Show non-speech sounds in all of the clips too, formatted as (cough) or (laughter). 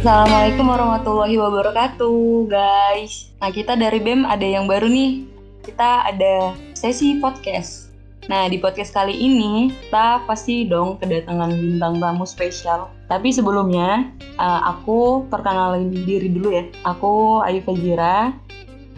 Assalamualaikum warahmatullahi wabarakatuh, guys. Nah, kita dari BEM ada yang baru nih. Kita ada sesi podcast. Nah, di podcast kali ini kita pasti dong kedatangan bintang tamu spesial. Tapi sebelumnya, uh, aku perkenalin diri dulu ya. Aku Ayu Fajira,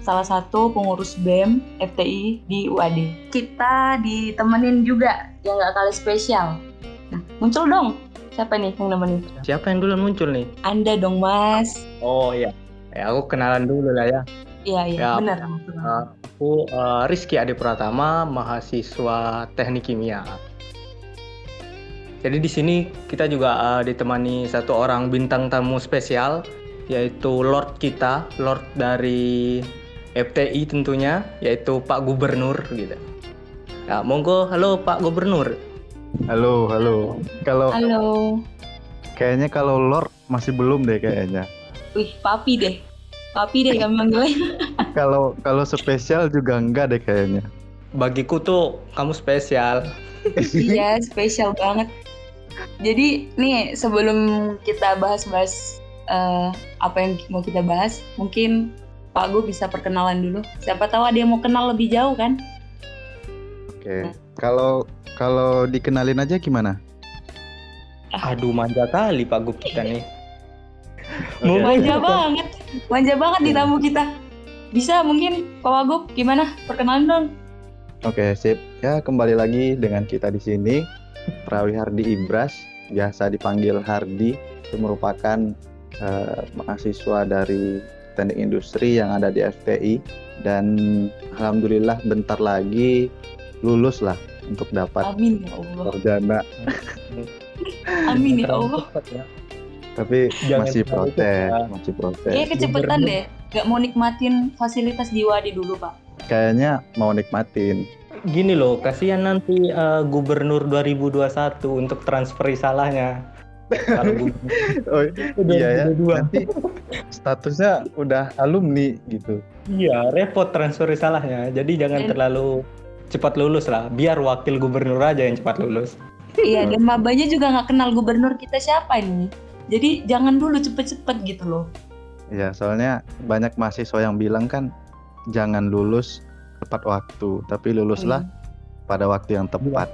salah satu pengurus BEM FTI di UAD. Kita ditemenin juga yang gak kalah spesial. Nah, muncul dong Siapa nih yang nemenin? Siapa yang dulu muncul nih? Anda dong, Mas. Oh iya. Ya, aku kenalan dulu lah ya. Iya, iya, ya, benar. Uh, aku uh, Rizky Adi Pratama, mahasiswa Teknik Kimia. Jadi di sini kita juga uh, ditemani satu orang bintang tamu spesial, yaitu Lord kita, Lord dari FTI tentunya, yaitu Pak Gubernur gitu. Ya, monggo, halo Pak Gubernur. Halo, halo. Kalau Halo. Kayaknya kalau Lord masih belum deh kayaknya. Wih, papi deh. Papi deh kami manggilnya. (laughs) kalau kalau spesial juga enggak deh kayaknya. Bagiku tuh kamu spesial. (laughs) iya, spesial banget. Jadi nih sebelum kita bahas-bahas uh, apa yang mau kita bahas, mungkin Pak Gu bisa perkenalan dulu. Siapa tahu ada yang mau kenal lebih jauh kan? Oke. Kalau kalau dikenalin aja gimana? Aduh manja kali Pak Gup kita nih. (laughs) Okay. Manja banget, manja banget di tamu kita. Bisa mungkin Pak Wagub gimana? Perkenalan dong. Oke, sip. Ya, kembali lagi dengan kita di sini. Prawi Hardi Ibras, biasa dipanggil Hardi, itu merupakan uh, mahasiswa dari teknik industri yang ada di FTI dan alhamdulillah bentar lagi lulus lah untuk dapat Amin ya Allah. sarjana. Amin ya Allah. Tapi Jangan masih protes, ya. masih protes. Iya kecepatan deh. Gak mau nikmatin fasilitas di Wadi dulu pak. Kayaknya mau nikmatin. Gini loh, kasihan nanti uh, Gubernur 2021 untuk transfer risalahnya. (laughs) oh iya ya, nanti statusnya udah alumni gitu. Iya, repot transfer risalahnya. Jadi jangan terlalu cepat lulus lah biar wakil gubernur aja yang cepat lulus iya dan mabanya juga nggak kenal gubernur kita siapa ini jadi jangan dulu cepet-cepet gitu loh Iya, soalnya banyak mahasiswa yang bilang kan jangan lulus tepat waktu, tapi luluslah hmm. pada waktu yang tepat.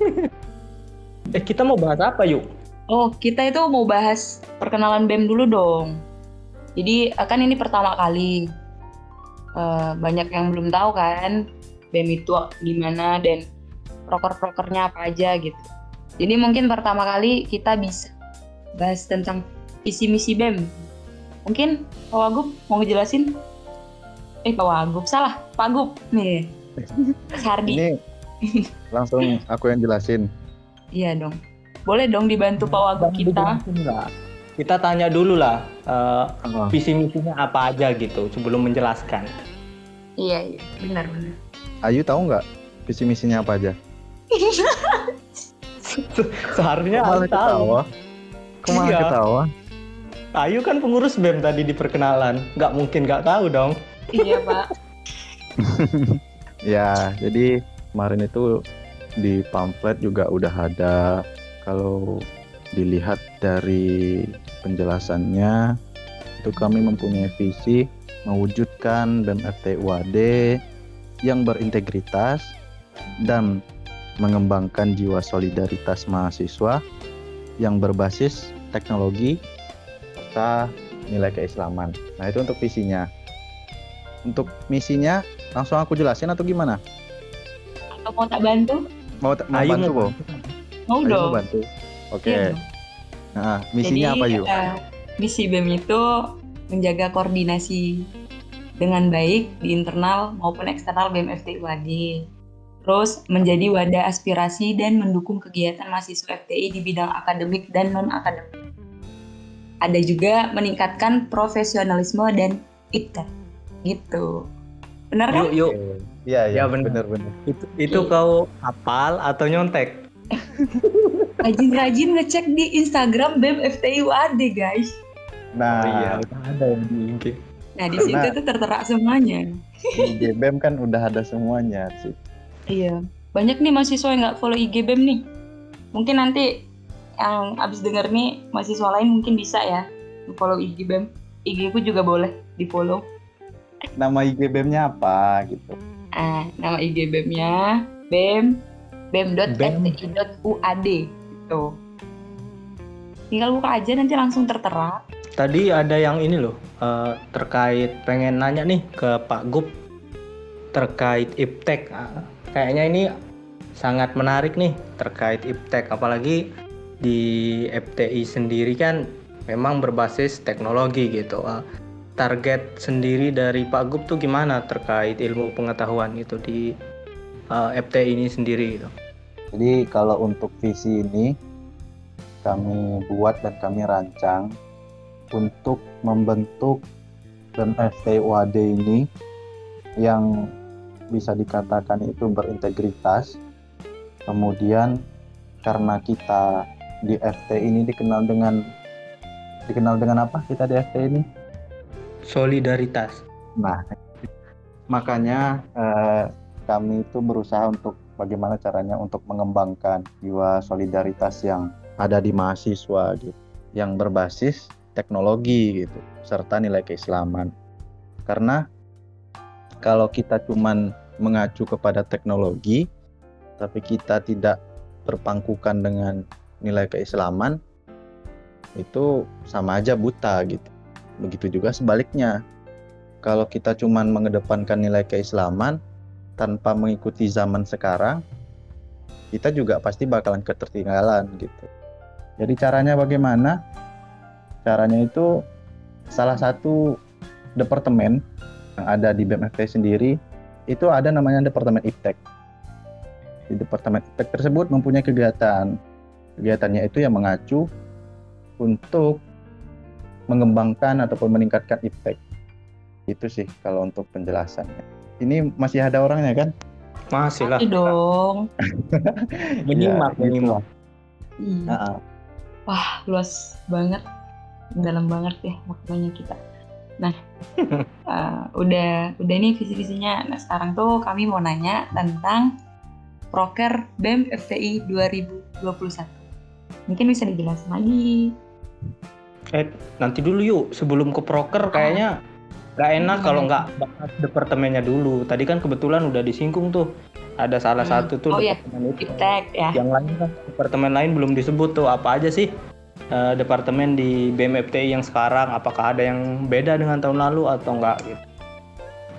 (laughs) eh, kita mau bahas apa yuk? Oh, kita itu mau bahas perkenalan BEM dulu dong. Jadi, akan ini pertama kali. Uh, banyak yang belum tahu kan, BEM itu gimana dan proker-prokernya apa aja gitu. Jadi mungkin pertama kali kita bisa bahas tentang visi misi BEM. Mungkin Pak Wagub mau ngejelasin? Eh Pak Wagub salah, Pak Gub nih. Sardi. Ini langsung aku yang jelasin. Iya dong. Boleh dong dibantu Pak Wagub kita. Kita tanya dulu lah uh, oh. visi misinya apa aja gitu sebelum menjelaskan. Iya iya benar benar. Ayu tahu nggak visi misinya apa aja? Seharusnya Ayu tahu. Kok malah iya. ketawa? Ayu kan pengurus BEM tadi di perkenalan. Nggak mungkin nggak tahu dong. Iya, Pak. (laughs) ya, jadi kemarin itu di pamflet juga udah ada kalau dilihat dari penjelasannya itu kami mempunyai visi mewujudkan BEM FTUAD yang berintegritas dan mengembangkan jiwa solidaritas mahasiswa yang berbasis teknologi serta nilai keislaman. Nah, itu untuk visinya. Untuk misinya langsung aku jelasin atau gimana? Atau mau tak bantu? Mau, tak mau bantu, Bo? Mau dong. Mau bantu. Oke. Okay. Iya nah, misinya Jadi, apa, yuk? Uh, misi BEM itu menjaga koordinasi dengan baik di internal maupun eksternal BMFT UAD. Terus menjadi wadah aspirasi dan mendukung kegiatan mahasiswa FTI di bidang akademik dan non-akademik. Ada juga meningkatkan profesionalisme dan iptek. Gitu. Benar kan? Yuk, yuk. Iya, iya, ya, benar benar. Itu itu okay. kau hafal atau nyontek? (laughs) Rajin-rajin ngecek di Instagram BEM FTI UAD, guys. Nah, oh, iya, ada yang di. Nah di situ tuh tertera semuanya. Di BEM kan udah ada semuanya sih. Iya, banyak nih mahasiswa yang nggak follow IG BEM nih. Mungkin nanti yang abis denger nih mahasiswa lain mungkin bisa ya follow IG BEM. IG ku juga boleh di follow. Nama IG BEM-nya apa gitu? Ah, nama IG BEM-nya BEM bem.fti.uad gitu. Tinggal buka aja nanti langsung tertera. Tadi ada yang ini loh eh, terkait pengen nanya nih ke Pak Gub terkait iptek. Ah, Kayaknya ini sangat menarik nih terkait iptek apalagi di FTI sendiri kan memang berbasis teknologi gitu. Ah, Target sendiri dari Pak Gub tuh gimana terkait ilmu pengetahuan itu di eh, FTI ini sendiri gitu. Jadi kalau untuk visi ini kami buat dan kami rancang untuk membentuk dan FTUAD ini yang bisa dikatakan itu berintegritas. Kemudian karena kita di FT ini dikenal dengan dikenal dengan apa kita di FT ini? Solidaritas. Nah, makanya eh, kami itu berusaha untuk bagaimana caranya untuk mengembangkan jiwa solidaritas yang ada di mahasiswa gitu, yang berbasis teknologi gitu, serta nilai keislaman. Karena kalau kita cuman mengacu kepada teknologi, tapi kita tidak berpangkukan dengan nilai keislaman, itu sama aja buta gitu. Begitu juga sebaliknya. Kalau kita cuman mengedepankan nilai keislaman tanpa mengikuti zaman sekarang, kita juga pasti bakalan ketertinggalan gitu. Jadi caranya bagaimana? Caranya itu salah satu departemen yang ada di BMFT sendiri itu ada namanya departemen iptek. Di departemen iptek tersebut mempunyai kegiatan. Kegiatannya itu yang mengacu untuk mengembangkan ataupun meningkatkan iptek. Itu sih kalau untuk penjelasannya. Ini masih ada orangnya kan? Masih lah. Masih dong. Menyimak, Ya, menyimak. Iya. Ah, ah. Wah, luas banget. Dalam banget ya maknanya kita. Nah, (laughs) eh, udah udah nih visi-visinya. Nah, sekarang tuh kami mau nanya tentang Proker BEM FTI 2021. Mungkin bisa dijelasin lagi. Eh, nanti dulu yuk sebelum ke proker kayaknya nggak enak Hmm. kalau nggak bahas departemennya dulu. Tadi kan kebetulan udah disinggung tuh. Ada salah Hmm. satu tuh Oh iya, departemen itu. Iptek ya. Yang lain kan departemen lain belum disebut tuh apa aja sih eh, departemen di BMFTI yang sekarang? Apakah ada yang beda dengan tahun lalu atau enggak gitu?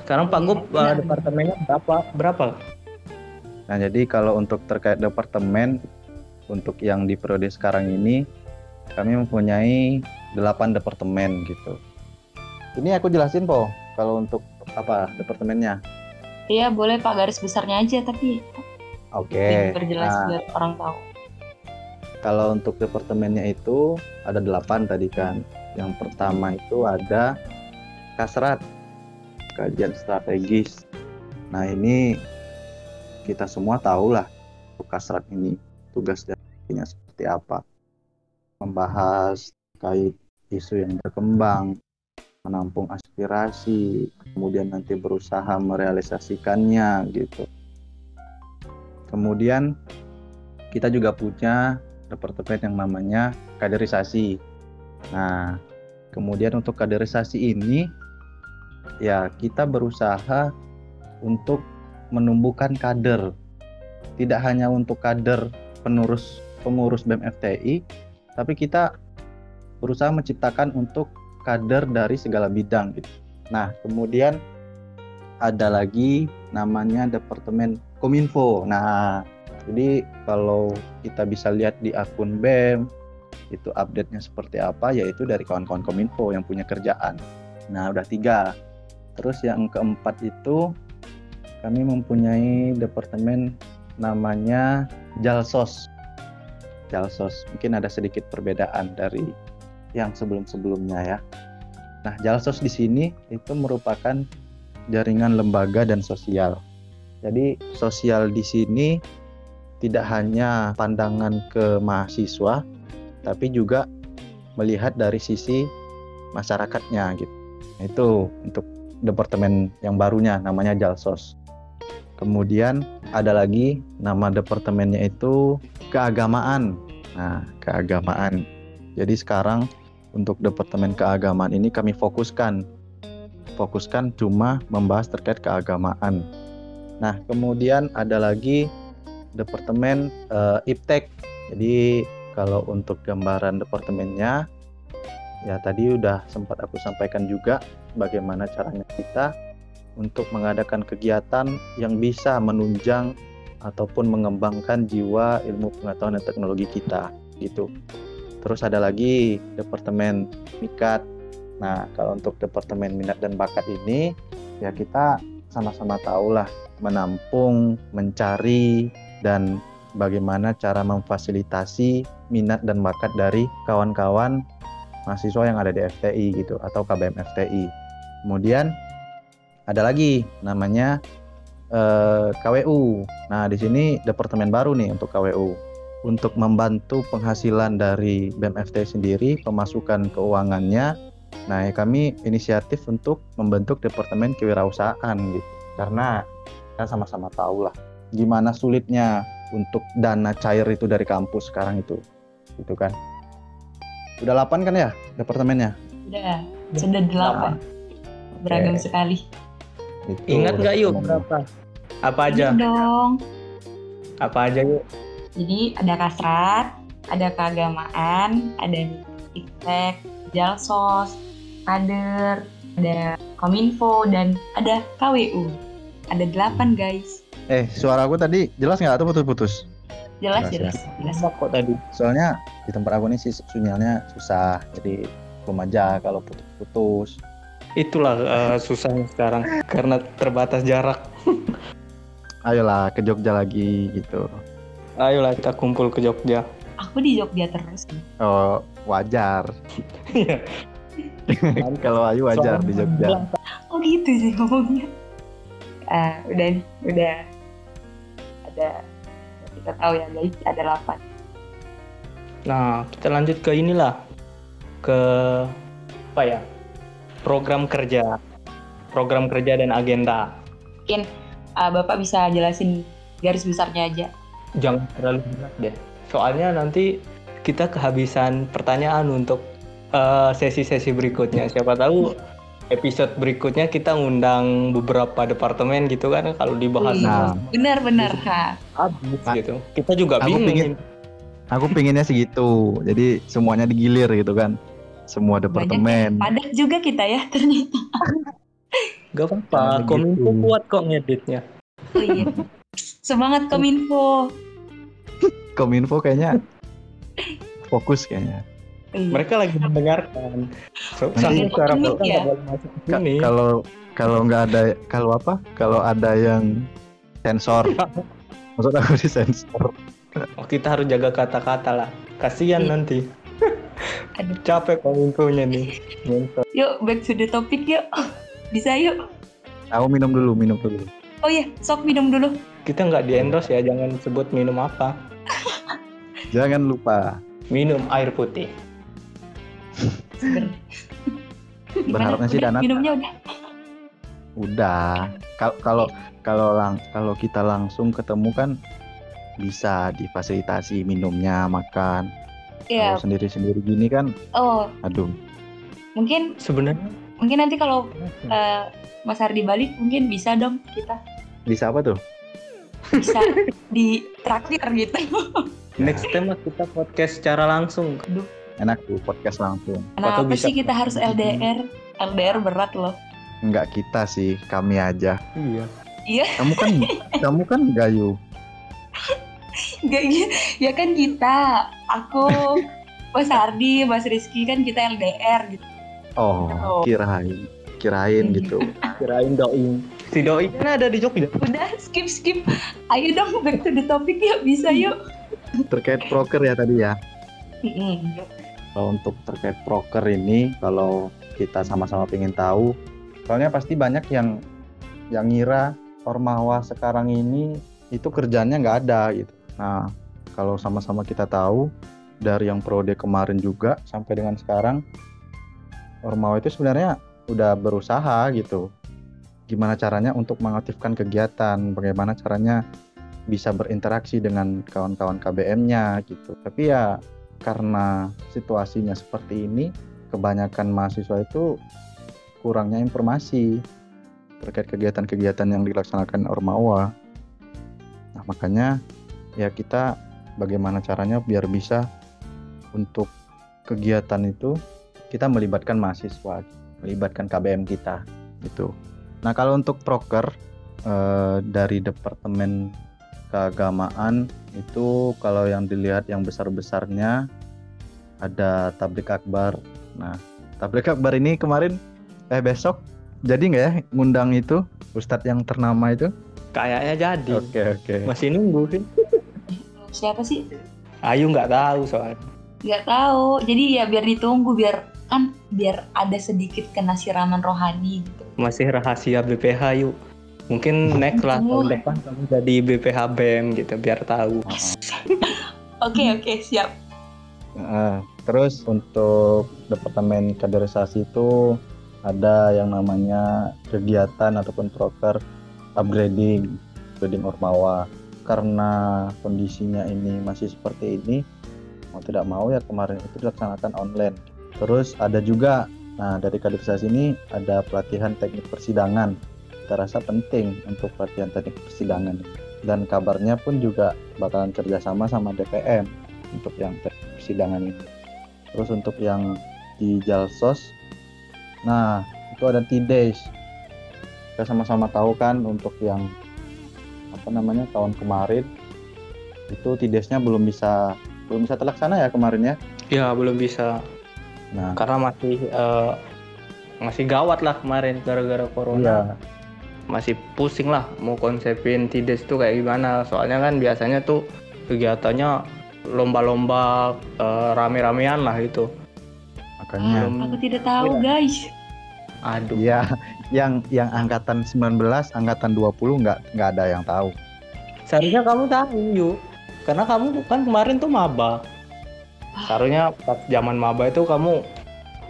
Sekarang Pak Iya, Gub eh, benar. departemennya berapa? Berapa? Nah, jadi kalau untuk terkait departemen untuk yang di periode sekarang ini kami mempunyai 8 departemen gitu. Ini aku jelasin po kalau untuk apa departemennya. Iya, boleh Pak garis besarnya aja tapi Oke. berjelas Nah, biar orang tahu. Kalau untuk departemennya itu ada 8 tadi kan. Yang pertama itu ada kasrat kajian strategis. Nah, ini kita semua tahu lah untuk kasrat ini tugas darinya seperti apa. Membahas terkait isu yang berkembang, menampung aspirasi, kemudian nanti berusaha merealisasikannya gitu. Kemudian kita juga punya departemen yang namanya kaderisasi. Nah, kemudian untuk kaderisasi ini ya kita berusaha untuk menumbuhkan kader. Tidak hanya untuk kader penerus pengurus BEM FTI, tapi kita berusaha menciptakan untuk kader dari segala bidang gitu. Nah, kemudian ada lagi namanya Departemen Kominfo. Nah, jadi kalau kita bisa lihat di akun BEM itu update-nya seperti apa yaitu dari kawan-kawan Kominfo yang punya kerjaan. Nah, udah tiga. Terus yang keempat itu kami mempunyai departemen namanya Jalsos. Jalsos mungkin ada sedikit perbedaan dari yang sebelum-sebelumnya ya. Nah, Jalsos di sini itu merupakan jaringan lembaga dan sosial. Jadi sosial di sini tidak hanya pandangan ke mahasiswa, tapi juga melihat dari sisi masyarakatnya gitu. Nah, Itu untuk departemen yang barunya namanya Jalsos. Kemudian ada lagi nama departemennya itu keagamaan. Nah, keagamaan. Jadi sekarang untuk Departemen Keagamaan ini kami fokuskan. Fokuskan cuma membahas terkait keagamaan. Nah, kemudian ada lagi Departemen uh, Iptek. Jadi kalau untuk gambaran departemennya ya tadi udah sempat aku sampaikan juga bagaimana caranya kita untuk mengadakan kegiatan yang bisa menunjang ataupun mengembangkan jiwa ilmu pengetahuan dan teknologi kita gitu. Terus ada lagi departemen mikat. Nah, kalau untuk departemen minat dan bakat ini ya kita sama-sama tahu lah menampung, mencari dan bagaimana cara memfasilitasi minat dan bakat dari kawan-kawan mahasiswa yang ada di FTI gitu atau KBM FTI. Kemudian ada lagi namanya eh, KWU. Nah, di sini departemen baru nih untuk KWU. Untuk membantu penghasilan dari BMFT sendiri, pemasukan keuangannya, nah ya kami inisiatif untuk membentuk departemen kewirausahaan gitu. Karena kita sama-sama tahu lah gimana sulitnya untuk dana cair itu dari kampus sekarang itu. Gitu kan. Udah 8 kan ya departemennya? Udah, sudah delapan. Beragam Oke. sekali. Itu Ingat nggak yuk berapa? Apa aja? Ini dong. Apa aja yuk? Jadi ada kasrat, ada keagamaan, ada iptek, jalsos, kader, ada kominfo, dan ada KWU. Ada delapan guys. Eh, suara aku tadi jelas nggak atau putus-putus? Jelas, Jelas jelas, jelas. Kok tadi? Soalnya di tempat aku ini sih sinyalnya susah, jadi belum aja kalau putus-putus. Itulah eh, susahnya sekarang karena terbatas jarak. (laughs) Ayolah ke Jogja lagi gitu. Ayolah kita kumpul ke Jogja. Aku di Jogja terus. Oh, wajar. Iya. (laughs) (laughs) kalau Ayu wajar di Jogja. Oh gitu sih ngomongnya. Ah, udah nih, udah ada kita tahu ya guys, ada delapan. Nah, kita lanjut ke inilah. Ke apa ya? Program kerja. Program kerja dan agenda. Mungkin ah, Bapak bisa jelasin garis besarnya aja. Jangan terlalu berat deh. Soalnya nanti kita kehabisan pertanyaan untuk eh, sesi-sesi berikutnya. Siapa tahu episode berikutnya kita ngundang beberapa departemen gitu kan kalau dibahas Wih. Nah. Benar-benar, ha. habis Pak, gitu. Kita juga aku bingung. pingin- Aku pinginnya segitu. Jadi semuanya digilir gitu kan. Semua departemen. Padat juga kita ya ternyata. Gak apa-apa, Jangan kominfo begitu. kuat kok ngeditnya. Oh iya. Semangat Kominfo. Kominfo kayaknya fokus kayaknya. Oh iya. Mereka lagi mendengarkan. So, suara unik kita ya. boleh masuk ke sini. kalau kalau nggak ada kalau apa? Kalau ada yang sensor. (laughs) Maksud aku di sensor. Oh, kita harus jaga kata-kata lah. Kasihan Iya. nanti. (laughs) Aduh. Capek kominfonya nih. (laughs) Yuk back to the topic yuk. Bisa yuk. Aku minum dulu, minum dulu. Oh iya, sok minum dulu. Kita nggak di endorse ya, jangan sebut minum apa. Jangan lupa. Minum air putih. Seger. (laughs) Gimana? Berharapnya sih Udah, Dana Minumnya udah. Udah. Kal- Kalau kalau lang kalau kita langsung ketemu kan bisa difasilitasi minumnya, makan. Iya. Kalau sendiri-sendiri gini kan, Oh, aduh. mungkin Sebenarnya mungkin nanti kalau eh, Mas Hardi balik mungkin bisa dong kita Bisa apa tuh? bisa (laughs) di traktir gitu. next time kita podcast secara langsung. Enak tuh podcast langsung. Kenapa bisa- sih kita harus LDR? LDR berat loh. Enggak kita sih, kami aja. Iya. Iya, Kamu kan kamu kan gayu. Gak, ya kan kita, aku, Mas Hardi, Mas Rizky kan kita LDR gitu. Oh, Oh. kirain. Kirain Iya. gitu. Kirain doi. Si doi kan ada di Jogja. Udah skip skip. Ayo dong back to the topic yuk, bisa yuk. Terkait proker ya tadi ya. Kalau untuk terkait proker ini, kalau kita sama-sama pengen tahu, soalnya pasti banyak yang yang ngira Ormawa sekarang ini itu kerjanya nggak ada gitu. Nah, kalau sama-sama kita tahu dari yang prode kemarin juga sampai dengan sekarang, Ormawa itu sebenarnya udah berusaha gitu. Gimana caranya untuk mengaktifkan kegiatan, bagaimana caranya bisa berinteraksi dengan kawan-kawan KBM-nya gitu. Tapi ya karena situasinya seperti ini, kebanyakan mahasiswa itu kurangnya informasi terkait kegiatan-kegiatan yang dilaksanakan Ormawa. Nah, makanya ya kita bagaimana caranya biar bisa untuk kegiatan itu kita melibatkan mahasiswa, melibatkan KBM kita gitu. Nah, kalau untuk proker eh, dari departemen keagamaan itu kalau yang dilihat yang besar-besarnya ada tablik akbar. Nah, tablik akbar ini kemarin eh besok jadi nggak ya ngundang itu ustadz yang ternama itu? Kayaknya jadi. Oke oke. Masih nunggu sih. Siapa sih? Ayu nggak tahu soalnya. Nggak tahu. Jadi ya biar ditunggu biar kan biar ada sedikit kena siraman rohani gitu. Masih rahasia BPH yuk. Mungkin next lah tahun depan kamu jadi BPH BEM gitu biar tahu. (laughs) Oke oke siap. Nah, terus untuk departemen kaderisasi itu ada yang namanya kegiatan ataupun proker upgrading, upgrading Ormawa. Karena kondisinya ini masih seperti ini, mau tidak mau ya kemarin itu dilaksanakan online. Terus ada juga, nah dari kaderisasi ini ada pelatihan teknik persidangan. Kita rasa penting untuk pelatihan teknik persidangan. Dan kabarnya pun juga bakalan kerjasama sama DPM untuk yang teknik persidangan ini. Terus untuk yang di Jalsos Nah, itu ada T-Days. Kita sama-sama tahu kan untuk yang apa namanya tahun kemarin itu T-Days-nya belum bisa belum bisa terlaksana ya kemarin ya. Ya belum bisa. Nah, Karena masih eh, masih gawat lah kemarin gara-gara corona. iya. Masih pusing lah mau konsepin Tides tuh kayak gimana. Soalnya kan biasanya tuh kegiatannya lomba-lomba eh, rame-ramean lah itu. Makanya Belum- Aku tidak tahu guys. Aduh. Iya, yang yang angkatan 19, angkatan 20 nggak nggak ada yang tahu. Seharusnya kamu tahu yuk. Karena kamu kan kemarin tuh maba. Seharusnya pas zaman maba itu kamu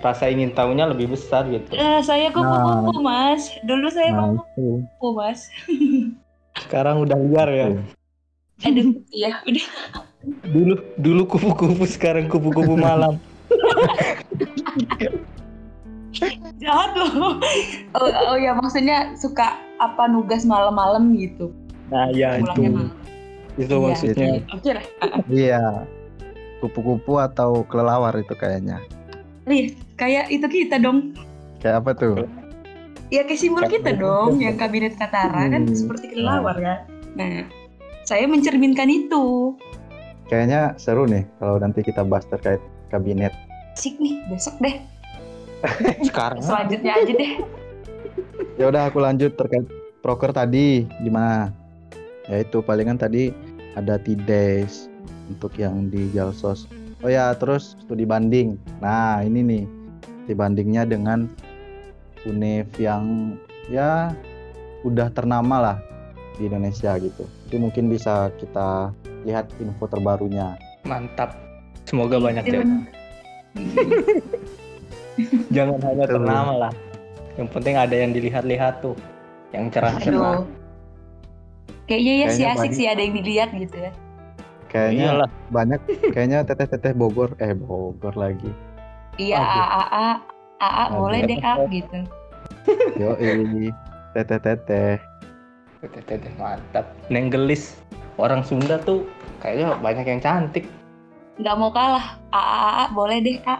rasa ingin tahunya lebih besar gitu. Eh, saya kupu-kupu mas. Dulu saya Nah, kupu-kupu itu. mas. Sekarang udah liar ya. Aduh, iya udah. Dulu dulu kupu-kupu sekarang kupu-kupu malam. Jahat loh. Oh, oh ya maksudnya suka apa nugas malam-malam gitu. Nah, ya itu. Pulangnya malam. Itu Iya. maksudnya. Oke lah. Iya. Kupu-kupu atau kelelawar itu kayaknya. Iya, kayak itu kita dong. Kayak apa tuh? Ya kayak simbol kita dong, yang kabinet Katara kan Hmm. seperti kelelawar kan. Nah, saya mencerminkan itu. Kayaknya seru nih kalau nanti kita bahas terkait kabinet. Asik nih, besok deh. (laughs) Sekarang Selanjutnya aja deh. Ya udah aku lanjut terkait proker tadi gimana? Ya itu palingan tadi ada T-Days untuk yang di Jalsos. Oh ya, terus studi banding. Nah, ini nih dibandingnya dengan UNEV yang ya udah ternama lah di Indonesia gitu. Jadi mungkin bisa kita lihat info terbarunya. mantap. Semoga banyak bener. (laughs) Jangan hanya Betul. ternama lah. Yang penting ada yang dilihat-lihat tuh. Yang cerah-cerah. Kayaknya ya sih asik sih ada yang dilihat gitu ya. Kayaknya Iyalah. banyak kayaknya teteh-teteh Bogor eh Bogor lagi. Iya. AA, AA boleh deh A gitu. Yo teteh-teteh. Teteh mantap. Neng gelis. Orang Sunda tuh kayaknya banyak yang cantik. Nggak mau kalah. AA, AA boleh deh A.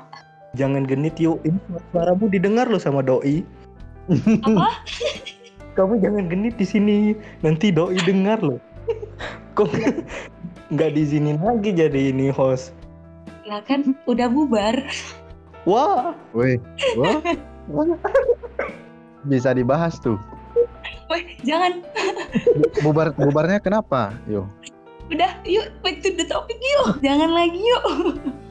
Jangan genit yuk. Ini suaramu didengar loh sama doi. Apa? (laughs) Kamu jangan genit di sini. Nanti doi dengar loh. Kok nggak diizinin lagi jadi ini host? Lah kan udah bubar. Wah, Woi, wah, bisa dibahas tuh. Weh, jangan. Bubar bubarnya kenapa? Yo. Udah, yuk back to the topic yuk. Jangan lagi yuk.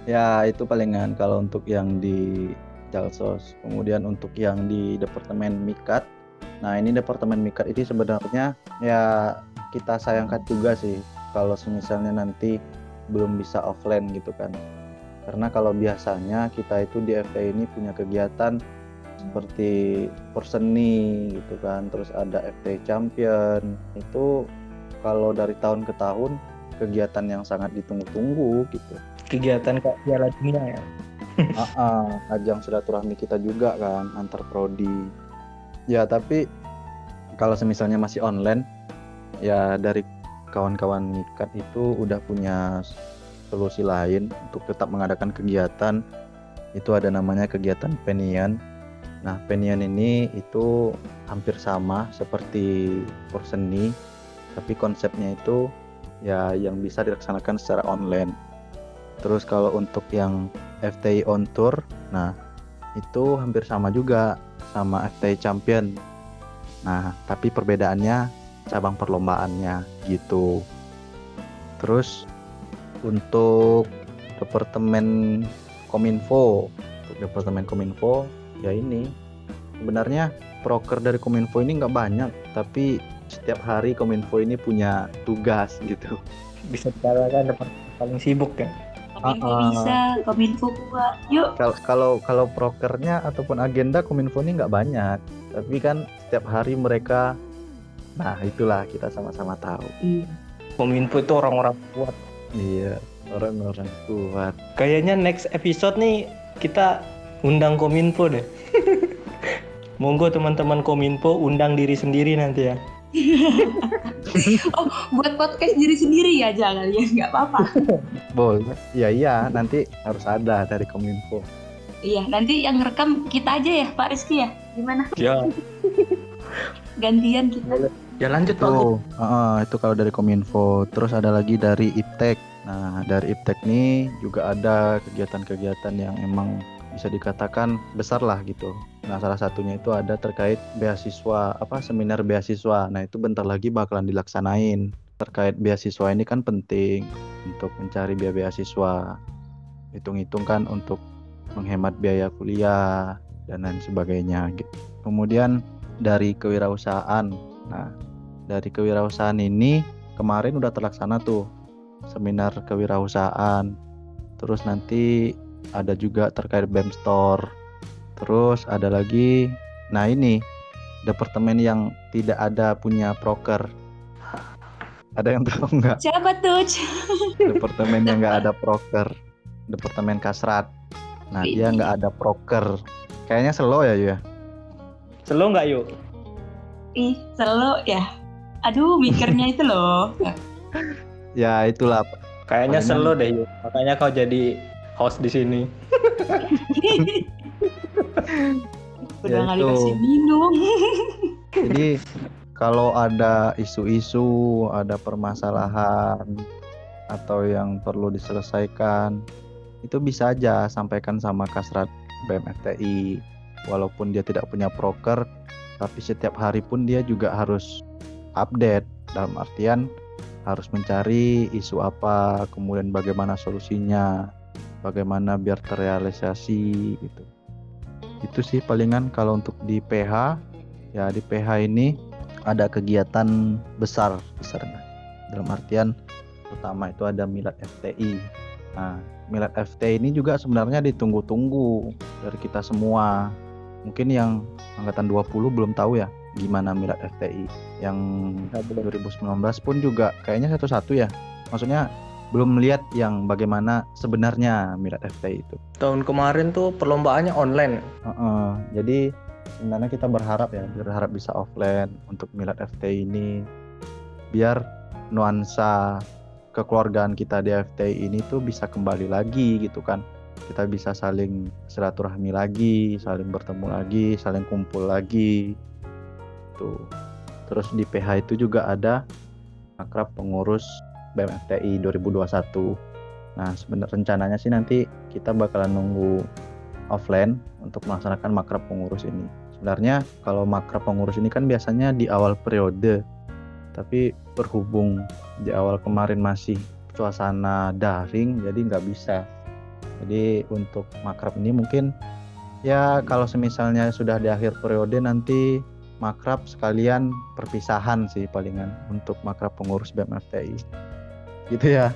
Ya itu palingan kalau untuk yang di Jalsos. Kemudian untuk yang di Departemen Mikat. Nah ini Departemen Mikat ini sebenarnya ya kita sayangkan juga sih kalau misalnya nanti belum bisa offline gitu kan. Karena kalau biasanya kita itu di FT ini punya kegiatan seperti perseni gitu kan, terus ada FT Champion itu kalau dari tahun ke tahun kegiatan yang sangat ditunggu-tunggu gitu. kegiatan kayak Piala Dunia ya. (laughs) Ah, ah, ajang silaturahmi kita juga kan antar prodi. Ya tapi kalau semisalnya masih online, ya dari kawan-kawan nikat itu udah punya solusi lain untuk tetap mengadakan kegiatan. Itu ada namanya kegiatan penian. Nah penian ini itu hampir sama seperti porseni, tapi konsepnya itu ya yang bisa dilaksanakan secara online. Terus kalau untuk yang FTI on tour, nah itu hampir sama juga sama FTI champion. Nah, tapi perbedaannya cabang perlombaannya gitu. Terus untuk departemen Kominfo, untuk departemen Kominfo ya ini sebenarnya proker dari Kominfo ini nggak banyak, tapi setiap hari Kominfo ini punya tugas gitu. Bisa dikatakan departemen paling sibuk ya. Kominfo Ah, ah. bisa, Kominfo kuat. Yuk. Kalau kalau kalau prokernya ataupun agenda Kominfo ini nggak banyak, tapi kan setiap hari mereka, nah itulah kita sama-sama tahu. Iya. Kominfo itu orang-orang kuat. Iya, orang-orang kuat. Kayaknya next episode nih kita undang Kominfo deh. (laughs) Monggo teman-teman Kominfo undang diri sendiri nanti ya. (laughs) Oh, buat podcast diri sendiri ya jangan ya, nggak apa-apa. (laughs) Boleh. Iya iya, nanti harus ada dari Kominfo. Iya, nanti yang rekam kita aja ya, Pak Rizky ya. Gimana? Ya, Gantian kita. ya lanjut Pak. Itu, heeh, itu kalau dari Kominfo. Terus ada lagi dari Iptek. Nah, dari Iptek nih juga ada kegiatan-kegiatan yang emang bisa dikatakan besar lah gitu. Nah, salah satunya itu ada terkait beasiswa, apa seminar beasiswa. Nah, itu bentar lagi bakalan dilaksanain. Terkait beasiswa ini kan penting untuk mencari biaya beasiswa. Hitung-hitung kan untuk menghemat biaya kuliah dan lain sebagainya gitu. Kemudian dari kewirausahaan. Nah, dari kewirausahaan ini kemarin udah terlaksana tuh seminar kewirausahaan. Terus nanti ada juga terkait BEM Store. Terus ada lagi nah ini departemen yang tidak ada punya proker. Ada yang tahu nggak? Siapa tuh? Departemen yang nggak ada proker. Departemen Kasrat. Nah, dia nggak ada proker. Kayaknya slow ya, ya. Selo nggak yuk? Ih, selalu ya. Aduh, mikirnya itu loh. Ya, itulah Kayaknya selo deh yuk. Makanya kau jadi host di sini. (laughs) Udah Ya nggak itu. dikasih minum. Jadi kalau ada isu-isu, ada permasalahan atau yang perlu diselesaikan, itu bisa aja sampaikan sama Kasrat BMFTI. Walaupun dia tidak punya proker, tapi setiap hari pun dia juga harus update. Dalam artian harus mencari isu apa, kemudian bagaimana solusinya, bagaimana biar terrealisasi gitu. Itu sih palingan kalau untuk di PH ya di PH ini ada kegiatan besar besarnya. Dalam artian pertama itu ada milad FTI nah milad FTI ini juga sebenarnya ditunggu-tunggu dari kita semua mungkin yang angkatan 20 belum tahu ya gimana milad FTI yang 2019 pun juga kayaknya satu-satu ya. Maksudnya belum melihat yang bagaimana sebenarnya milad FTI itu. Tahun kemarin tuh perlombaannya online. Heeh, jadi sebenarnya kita berharap ya, berharap bisa offline untuk Milad FTI ini. Biar nuansa kekeluargaan kita di FTI ini tuh bisa kembali lagi gitu kan. Kita bisa saling silaturahmi lagi, saling bertemu lagi, saling kumpul lagi. Tuh. Terus di PH itu juga ada akrab pengurus BMFTI 2021. Nah, sebenarnya rencananya sih nanti kita bakalan nunggu offline untuk melaksanakan makrab pengurus ini. Sebenarnya kalau makrab pengurus ini kan biasanya di awal periode, tapi berhubung di awal kemarin masih suasana daring, jadi nggak bisa. Jadi untuk makrab ini mungkin ya kalau semisalnya sudah di akhir periode nanti makrab sekalian perpisahan sih palingan untuk makrab pengurus BMFTI. Gitu ya.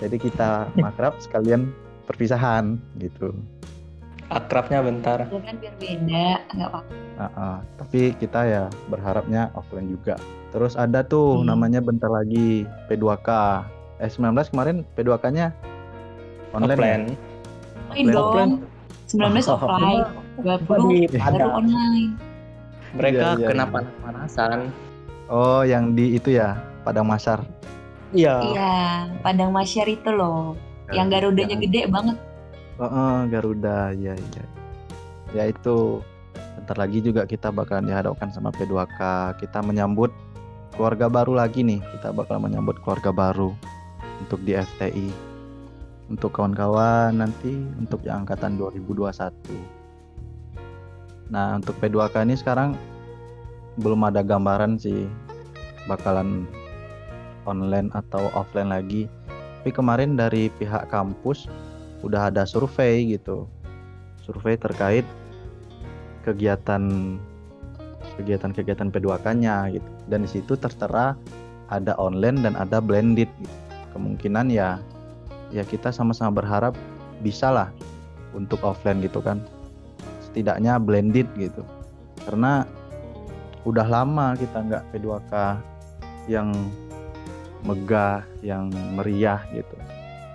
Jadi kita (laughs) makrab sekalian perpisahan gitu. Akrabnya bentar. Ya kan biar beda, nggak apa-apa. Ah, ah. tapi kita ya berharapnya offline juga. Terus ada tuh Hmm. namanya bentar lagi P2K. Eh 19 kemarin P2K-nya online. ya? Offline. Dong. Offline. 19 Oh. offline, 20 di baru online. Mereka Iya, iya, kena iya. panas-panasan. Oh, yang di itu ya, Padang Masar. Iya. Iya, Padang Masyar itu loh. Yang Garudanya Yang- gede banget. Oh, oh, Garuda, ya ya. Ya itu bentar lagi juga kita bakalan dihadapkan sama P2K. Kita menyambut keluarga baru lagi nih. Kita bakal menyambut keluarga baru untuk di FTI. Untuk kawan-kawan nanti untuk yang angkatan 2021. Nah, untuk P2K ini sekarang belum ada gambaran sih bakalan online atau offline lagi. Tapi kemarin dari pihak kampus udah ada survei gitu survei terkait kegiatan kegiatan-kegiatan P2K-nya gitu dan di situ tertera ada online dan ada blended gitu. kemungkinan ya ya kita sama-sama berharap bisa lah untuk offline gitu kan setidaknya blended gitu karena udah lama kita nggak P2K yang megah yang meriah gitu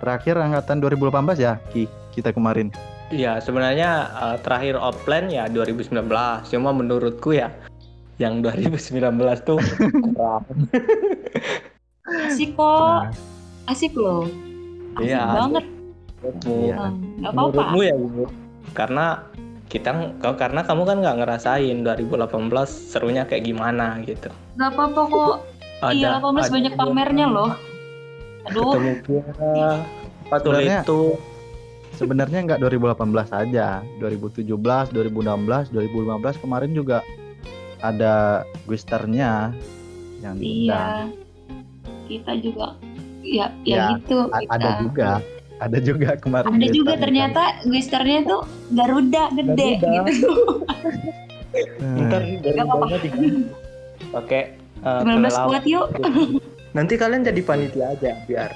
terakhir angkatan 2018 ya Ki kita kemarin Iya, sebenarnya eh, terakhir offline ya 2019. Cuma menurutku ya yang 2019 tuh (laughs) kurang. Asik kok, asik loh. Asik Iya, banget. Iya. Hmm, Nggak apa-apa. Menurutmu ya, Ibu. Karena kita kau karena kamu kan nggak ngerasain 2018 serunya kayak gimana gitu. Nggak apa-apa kok. iya, 18 banyak pamernya loh. Aduh, Ketemu tuh Sebenarnya- itu? sebenarnya nggak 2018 aja 2017 2016 2015 kemarin juga ada Gwisternya yang diundang iya. Kita juga ya ya, Ya, gitu A- kita. ada juga ada juga kemarin Ada juga ternyata Gwisternya tuh Garuda gede Garuda. gitu. Nah, (laughs) Ntar bawahnya diganti pakai 19 kelelawar. kuat yuk. (laughs) Nanti kalian jadi panitia aja biar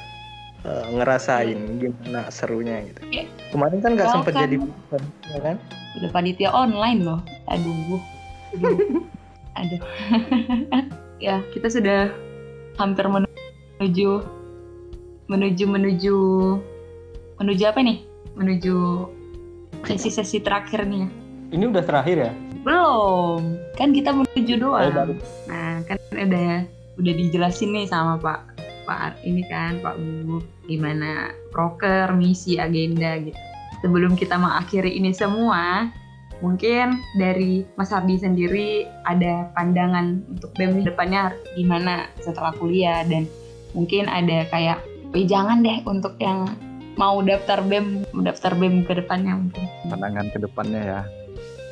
eh, ngerasain gimana serunya gitu. Oke. Kemarin kan nggak sempet jadi panitia kan? Udah panitia online loh. Aduh. Aduh. Aduh. (laughs) ya, kita sudah hampir menuju menuju menuju menuju apa nih? Menuju sesi-sesi terakhir nih ya. Ini udah terakhir ya? Belum. Kan kita menuju Oh, doang. Nah, kan udah udah dijelasin nih sama Pak Pak ini kan Pak Bu gimana proker, misi, agenda gitu. Sebelum kita mengakhiri ini semua, mungkin dari Mas Hardi sendiri ada pandangan untuk BEM di depannya gimana setelah kuliah dan mungkin ada kayak "Wih, jangan deh untuk yang mau daftar BEM, daftar BEM ke depannya mungkin. pandangan ke depannya ya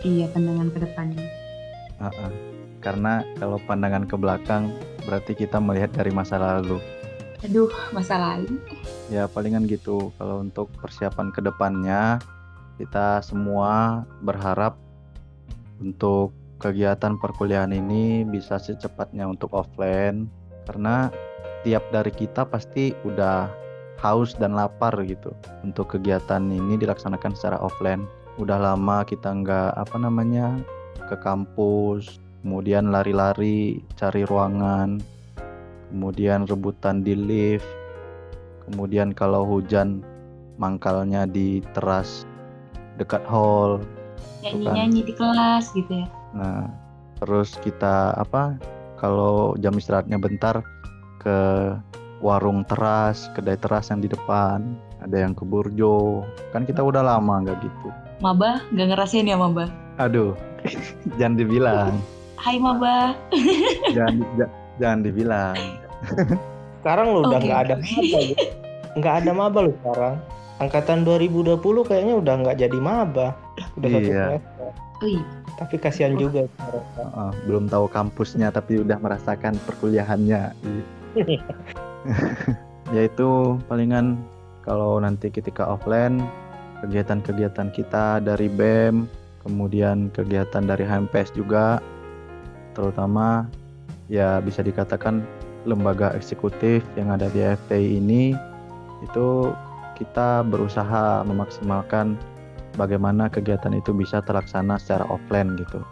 Iya, pandangan ke depannya. Heeh. karena kalau pandangan ke belakang berarti kita melihat dari masa lalu Aduh, masa lalu. ya palingan gitu kalau untuk persiapan ke depannya kita semua berharap untuk kegiatan perkuliahan ini bisa secepatnya untuk offline karena tiap dari kita pasti udah haus dan lapar gitu untuk kegiatan ini dilaksanakan secara offline udah lama kita nggak apa namanya ke kampus kemudian lari-lari cari ruangan kemudian rebutan di lift kemudian kalau hujan mangkalnya di teras dekat hall Nyanyi-nyanyi di kelas gitu ya. Nah, terus kita apa? Kalau jam istirahatnya bentar ke warung teras, kedai teras yang di depan, ada yang ke Burjo. Kan kita udah lama nggak gitu. Maba, gak ngerasain ya Maba? Aduh, (laughs) jangan dibilang, Hai Maba. (laughs) jangan ja- jangan dibilang. Sekarang lo udah nggak ada oke. maba. Nggak ada maba lo sekarang. Angkatan 2020 kayaknya udah nggak jadi maba. Udah satu Iya. semester. Oh iya. Tapi kasihan juga sekarang. Heeh, belum tahu kampusnya tapi udah merasakan perkuliahannya. (laughs) Yaitu palingan kalau nanti ketika offline kegiatan-kegiatan kita dari BEM, kemudian kegiatan dari HMPS juga terutama ya bisa dikatakan lembaga eksekutif yang ada di FTI ini itu kita berusaha memaksimalkan bagaimana kegiatan itu bisa terlaksana secara offline gitu.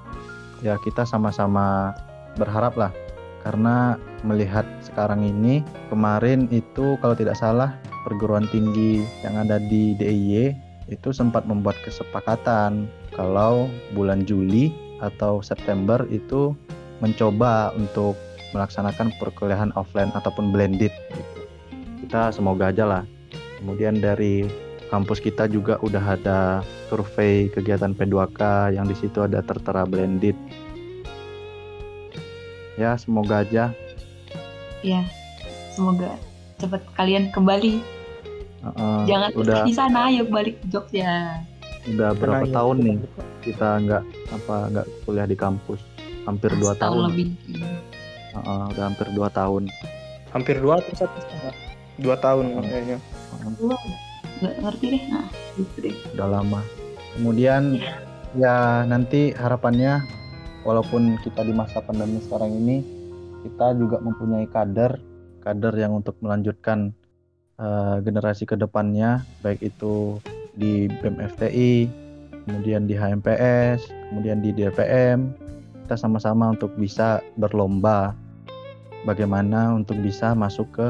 Ya kita sama-sama berharap lah karena melihat sekarang ini kemarin itu kalau tidak salah perguruan tinggi yang ada di DIY itu sempat membuat kesepakatan kalau bulan Juli atau September itu mencoba untuk melaksanakan perkuliahan offline ataupun blended gitu. Kita semoga aja lah. Kemudian dari kampus kita juga udah ada survei kegiatan P2K yang di situ ada tertera blended. Ya, semoga aja. Ya, semoga cepat kalian kembali. Uh, Jangan udah di sana, ayo balik ke Jogja. udah berapa Karena tahun ya, nih kita nggak apa nggak kuliah di kampus? Hampir dua Setahun tahun. lebih. Uh, udah hampir dua tahun. hampir dua atau satu setengah dua tahun kayaknya Gua nggak ngerti deh. Nah, gitu deh. udah lama. Kemudian ya nanti harapannya walaupun kita di masa pandemi sekarang ini kita juga mempunyai kader kader yang untuk melanjutkan eh, generasi ke depannya baik itu di BEM FTI, kemudian di HMPS, kemudian di DPM kita sama-sama untuk bisa berlomba bagaimana untuk bisa masuk ke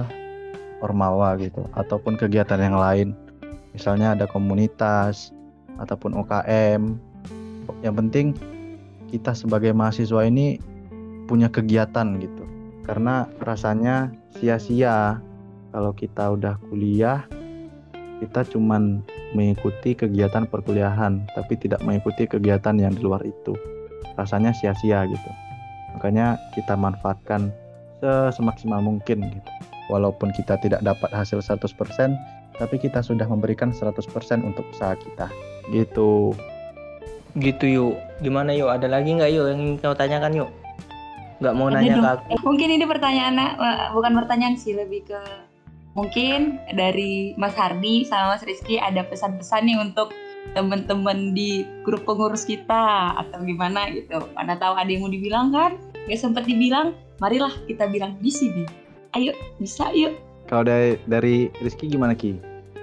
Ormawa gitu ataupun kegiatan yang lain. Misalnya ada komunitas ataupun UKM yang penting kita sebagai mahasiswa ini punya kegiatan gitu. Karena rasanya sia-sia kalau kita udah kuliah kita cuman mengikuti kegiatan perkuliahan tapi tidak mengikuti kegiatan yang di luar itu. Rasanya sia-sia gitu. Makanya kita manfaatkan semaksimal mungkin gitu. Walaupun kita tidak dapat hasil 100% tapi kita sudah memberikan 100% untuk usaha kita. Gitu gitu yuk gimana yuk ada lagi nggak yuk yang ingin kau tanyakan yuk nggak mau Ada nanya dong. ke aku Eh, Mungkin ini pertanyaan eh, bukan pertanyaan sih lebih ke mungkin dari Mas Hardi sama Mas Rizky ada pesan-pesan nih untuk teman-teman di grup pengurus kita atau gimana gitu. Mana tahu ada yang mau dibilang kan? Gak sempat dibilang, marilah kita bilang di sini. Ayo, bisa yuk. kalau dari dari Rizky gimana Ki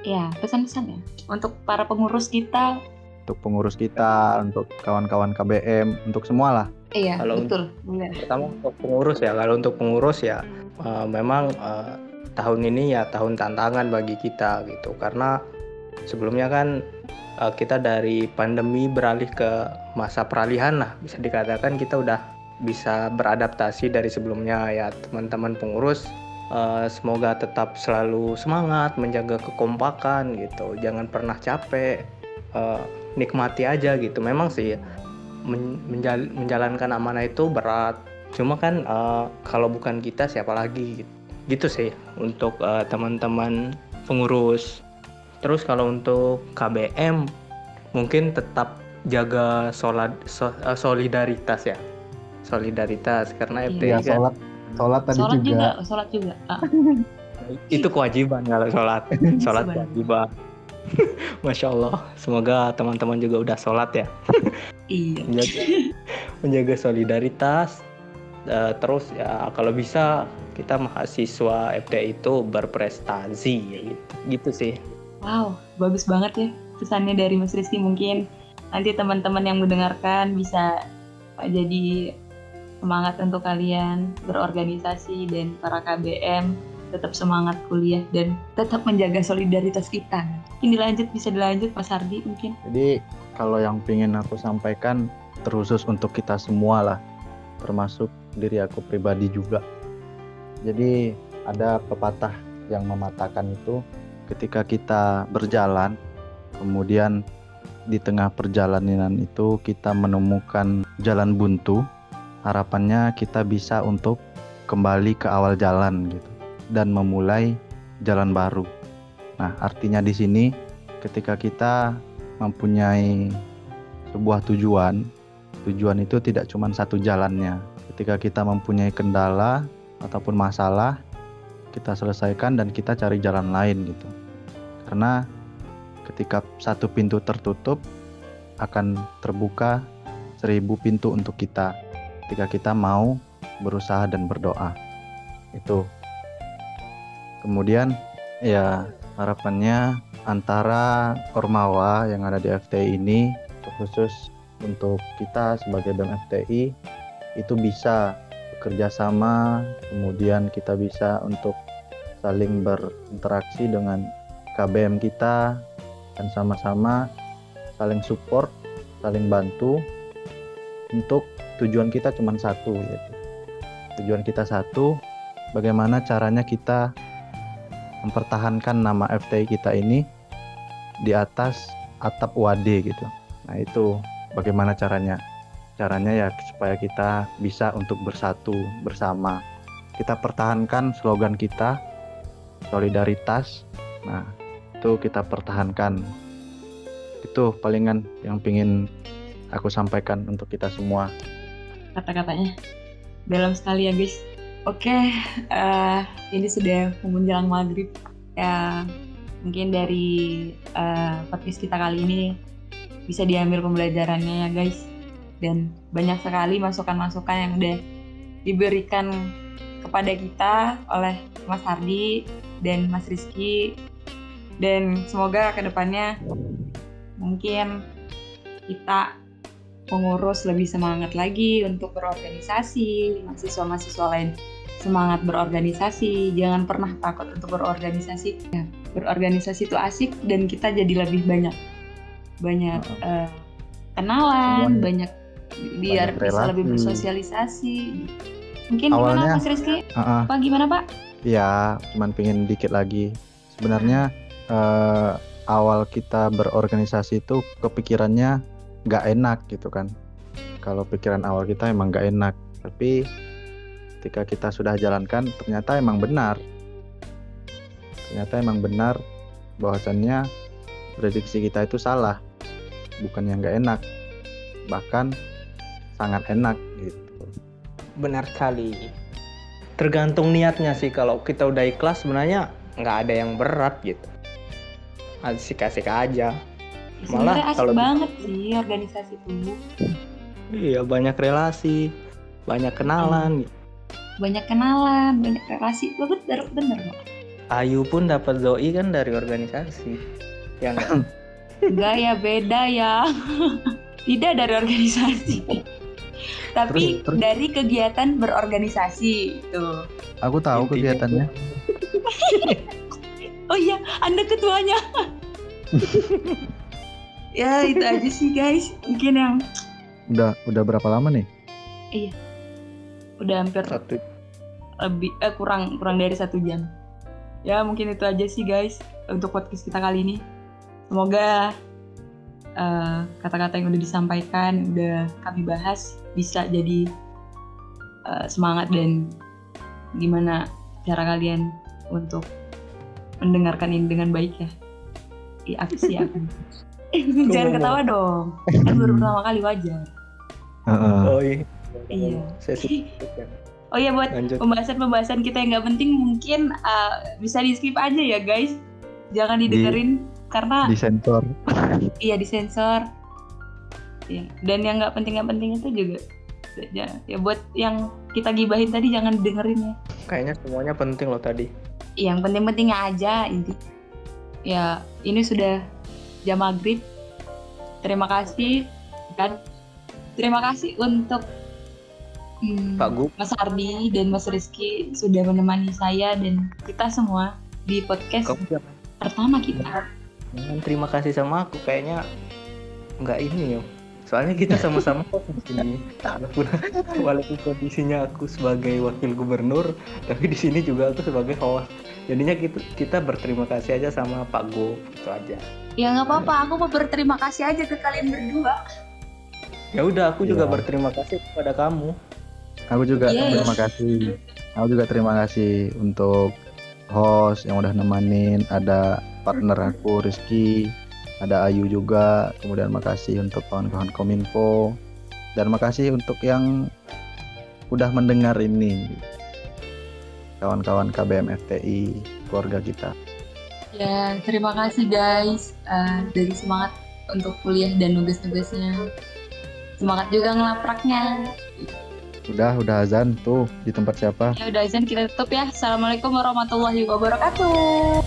Ya, pesan-pesan ya. Untuk para pengurus kita, untuk pengurus kita untuk kawan-kawan KBM untuk semua lah iya Kalau betul. Benar. pertama untuk pengurus ya. Kalau untuk pengurus ya eh, memang eh, tahun ini ya tahun tantangan bagi kita gitu. Karena sebelumnya kan eh, kita dari pandemi beralih ke masa peralihan lah. Bisa dikatakan kita udah bisa beradaptasi dari sebelumnya ya teman-teman pengurus. Eh, semoga tetap selalu semangat menjaga kekompakan gitu. Jangan pernah capek. Eh, nikmati aja gitu. Memang sih men- menjal- menjalankan amanah itu berat. Cuma kan eh, kalau bukan kita siapa lagi gitu, gitu sih untuk eh, teman-teman pengurus. Terus kalau untuk KBM mungkin tetap jaga so- eh, solidaritas ya. Solidaritas karena Iya. FPI ya kan sholat sholat tadi Sholat juga, juga, sholat juga. Ah, itu kewajiban kalau sholat. (laughs) Sholat kewajiban (laughs) Masya Allah. Semoga teman-teman juga udah sholat ya. (laughs) Iya. menjaga, (laughs) menjaga solidaritas. Eh, terus ya kalau bisa kita mahasiswa FTI itu berprestasi ya gitu. Gitu sih. Wow, bagus banget ya pesannya dari Mas Rizky. Mungkin nanti teman-teman yang mendengarkan bisa jadi semangat untuk kalian berorganisasi dan para KBM tetap semangat kuliah dan tetap menjaga solidaritas kita. Ini dilanjut bisa dilanjut Mas Hardi mungkin. jadi kalau yang ingin aku sampaikan terkhusus untuk kita semua lah termasuk diri aku pribadi juga jadi ada pepatah yang mematahkan itu ketika kita berjalan kemudian di tengah perjalanan itu kita menemukan jalan buntu harapannya kita bisa untuk kembali ke awal jalan gitu dan memulai jalan baru. Nah artinya di sini ketika kita mempunyai sebuah tujuan tujuan itu tidak cuma satu jalannya. Ketika kita mempunyai kendala ataupun masalah kita selesaikan dan kita cari jalan lain gitu. Karena ketika satu pintu tertutup akan terbuka seribu pintu untuk kita. Ketika kita mau berusaha dan berdoa. Itu kemudian ya harapannya antara Ormawa yang ada di FTI ini khusus untuk kita sebagai BEM FTI itu bisa bekerja sama kemudian kita bisa untuk saling berinteraksi dengan KBM kita dan sama-sama saling support, saling bantu untuk tujuan kita cuma satu gitu. Tujuan kita satu, bagaimana caranya kita mempertahankan nama FTI kita ini di atas atap WAD gitu. Nah, itu bagaimana caranya? Caranya ya supaya kita bisa untuk bersatu bersama. Kita pertahankan slogan kita solidaritas. Nah, itu kita pertahankan. Itu palingan yang pingin aku sampaikan untuk kita semua. Kata-katanya dalam sekali ya guys. Oke, uh, ini sudah menjelang maghrib. Ya, mungkin dari uh, podcast kita kali ini bisa diambil pembelajarannya ya guys. Dan banyak sekali masukan-masukan yang udah diberikan kepada kita oleh Mas Hardi dan Mas Rizky. Dan semoga ke depannya mungkin kita pengurus lebih semangat lagi untuk berorganisasi, mahasiswa-mahasiswa lain semangat berorganisasi, jangan pernah takut untuk berorganisasi. Ya, berorganisasi itu asik dan kita jadi lebih banyak banyak uh, kenalan, Semuanya. banyak biar banyak bisa lebih bersosialisasi. Mungkin Awalnya, gimana Mas Rizky? Uh -uh. Pak gimana Pak? Ya, cuman pengen dikit lagi. Sebenarnya uh, awal kita berorganisasi itu kepikirannya nggak enak gitu kan. Kalau pikiran awal kita emang nggak enak, tapi ketika kita sudah jalankan ternyata emang benar. Ternyata emang benar bahwasannya prediksi kita itu salah. Bukan yang nggak enak bahkan sangat enak gitu. Benar sekali. Tergantung niatnya sih kalau kita udah ikhlas sebenarnya nggak ada yang berat gitu. Asik-asik aja. Malah kalau banget sih organisasi itu iya banyak relasi banyak kenalan hmm banyak kenalan banyak relasi. Bagus bener bener kok Ayu pun dapat Zoe kan dari organisasi yang (laughs) enggak ya beda ya. (laughs) Tidak dari organisasi. Tapi terus, terus. dari kegiatan berorganisasi itu aku tahu Intinya. kegiatannya. (laughs) Oh iya anda ketuanya. Ya itu aja sih guys. Mungkin yang udah udah berapa lama nih? Iya udah hampir satu. lebih eh, kurang kurang dari satu jam. Ya mungkin itu aja sih guys untuk podcast kita kali ini. Semoga kata eh, kata-kata yang udah disampaikan udah kami bahas bisa jadi uh, semangat dan gimana cara kalian untuk mendengarkan ini dengan baik ya. Iya, aku sih aku jangan ketawa dong. Kan baru pertama kali wajar. Uh -uh. oh iya Iya. Oh iya buat pembahasan-pembahasan kita yang nggak penting mungkin uh, bisa di skip aja ya guys. Jangan didengerin di, karena disensor. (laughs) iya disensor. Iya. Dan yang nggak penting nggak penting itu juga ya, ya buat yang kita gibahin tadi jangan didengerin ya. Kayaknya semuanya penting loh tadi. Yang penting-pentingnya aja inti. Ya ini sudah jam maghrib. Terima kasih dan terima kasih untuk hmm, Pak Gu, Mas Ardi dan Mas Rizky sudah menemani saya dan kita semua di podcast Kamu pertama kita. Hmm, terima kasih sama aku kayaknya nggak ini ya. Soalnya kita (laughs) sama-sama di sini. Walaupun (laughs) walaupun kondisinya aku sebagai wakil gubernur, tapi di sini juga aku sebagai host. Jadinya kita kita berterima kasih aja sama Pak Go itu aja. Ya nggak apa-apa, aku mau berterima kasih aja ke kalian berdua. Ya udah, aku ya. juga berterima kasih kepada kamu. Aku juga yes. terima kasih. Aku juga terima kasih untuk host yang udah nemenin, ada partner aku Rizky, ada Ayu juga, kemudian makasih untuk kawan-kawan Kominfo dan makasih untuk yang udah mendengar ini kawan-kawan KBM FTI keluarga kita. Ya, terima kasih guys uh, dari semangat untuk kuliah dan nugas-nugasnya. Semangat juga ngelapraknya. Udah, udah azan tuh di tempat siapa? Ya udah azan kita tutup ya. Assalamualaikum warahmatullahi wabarakatuh.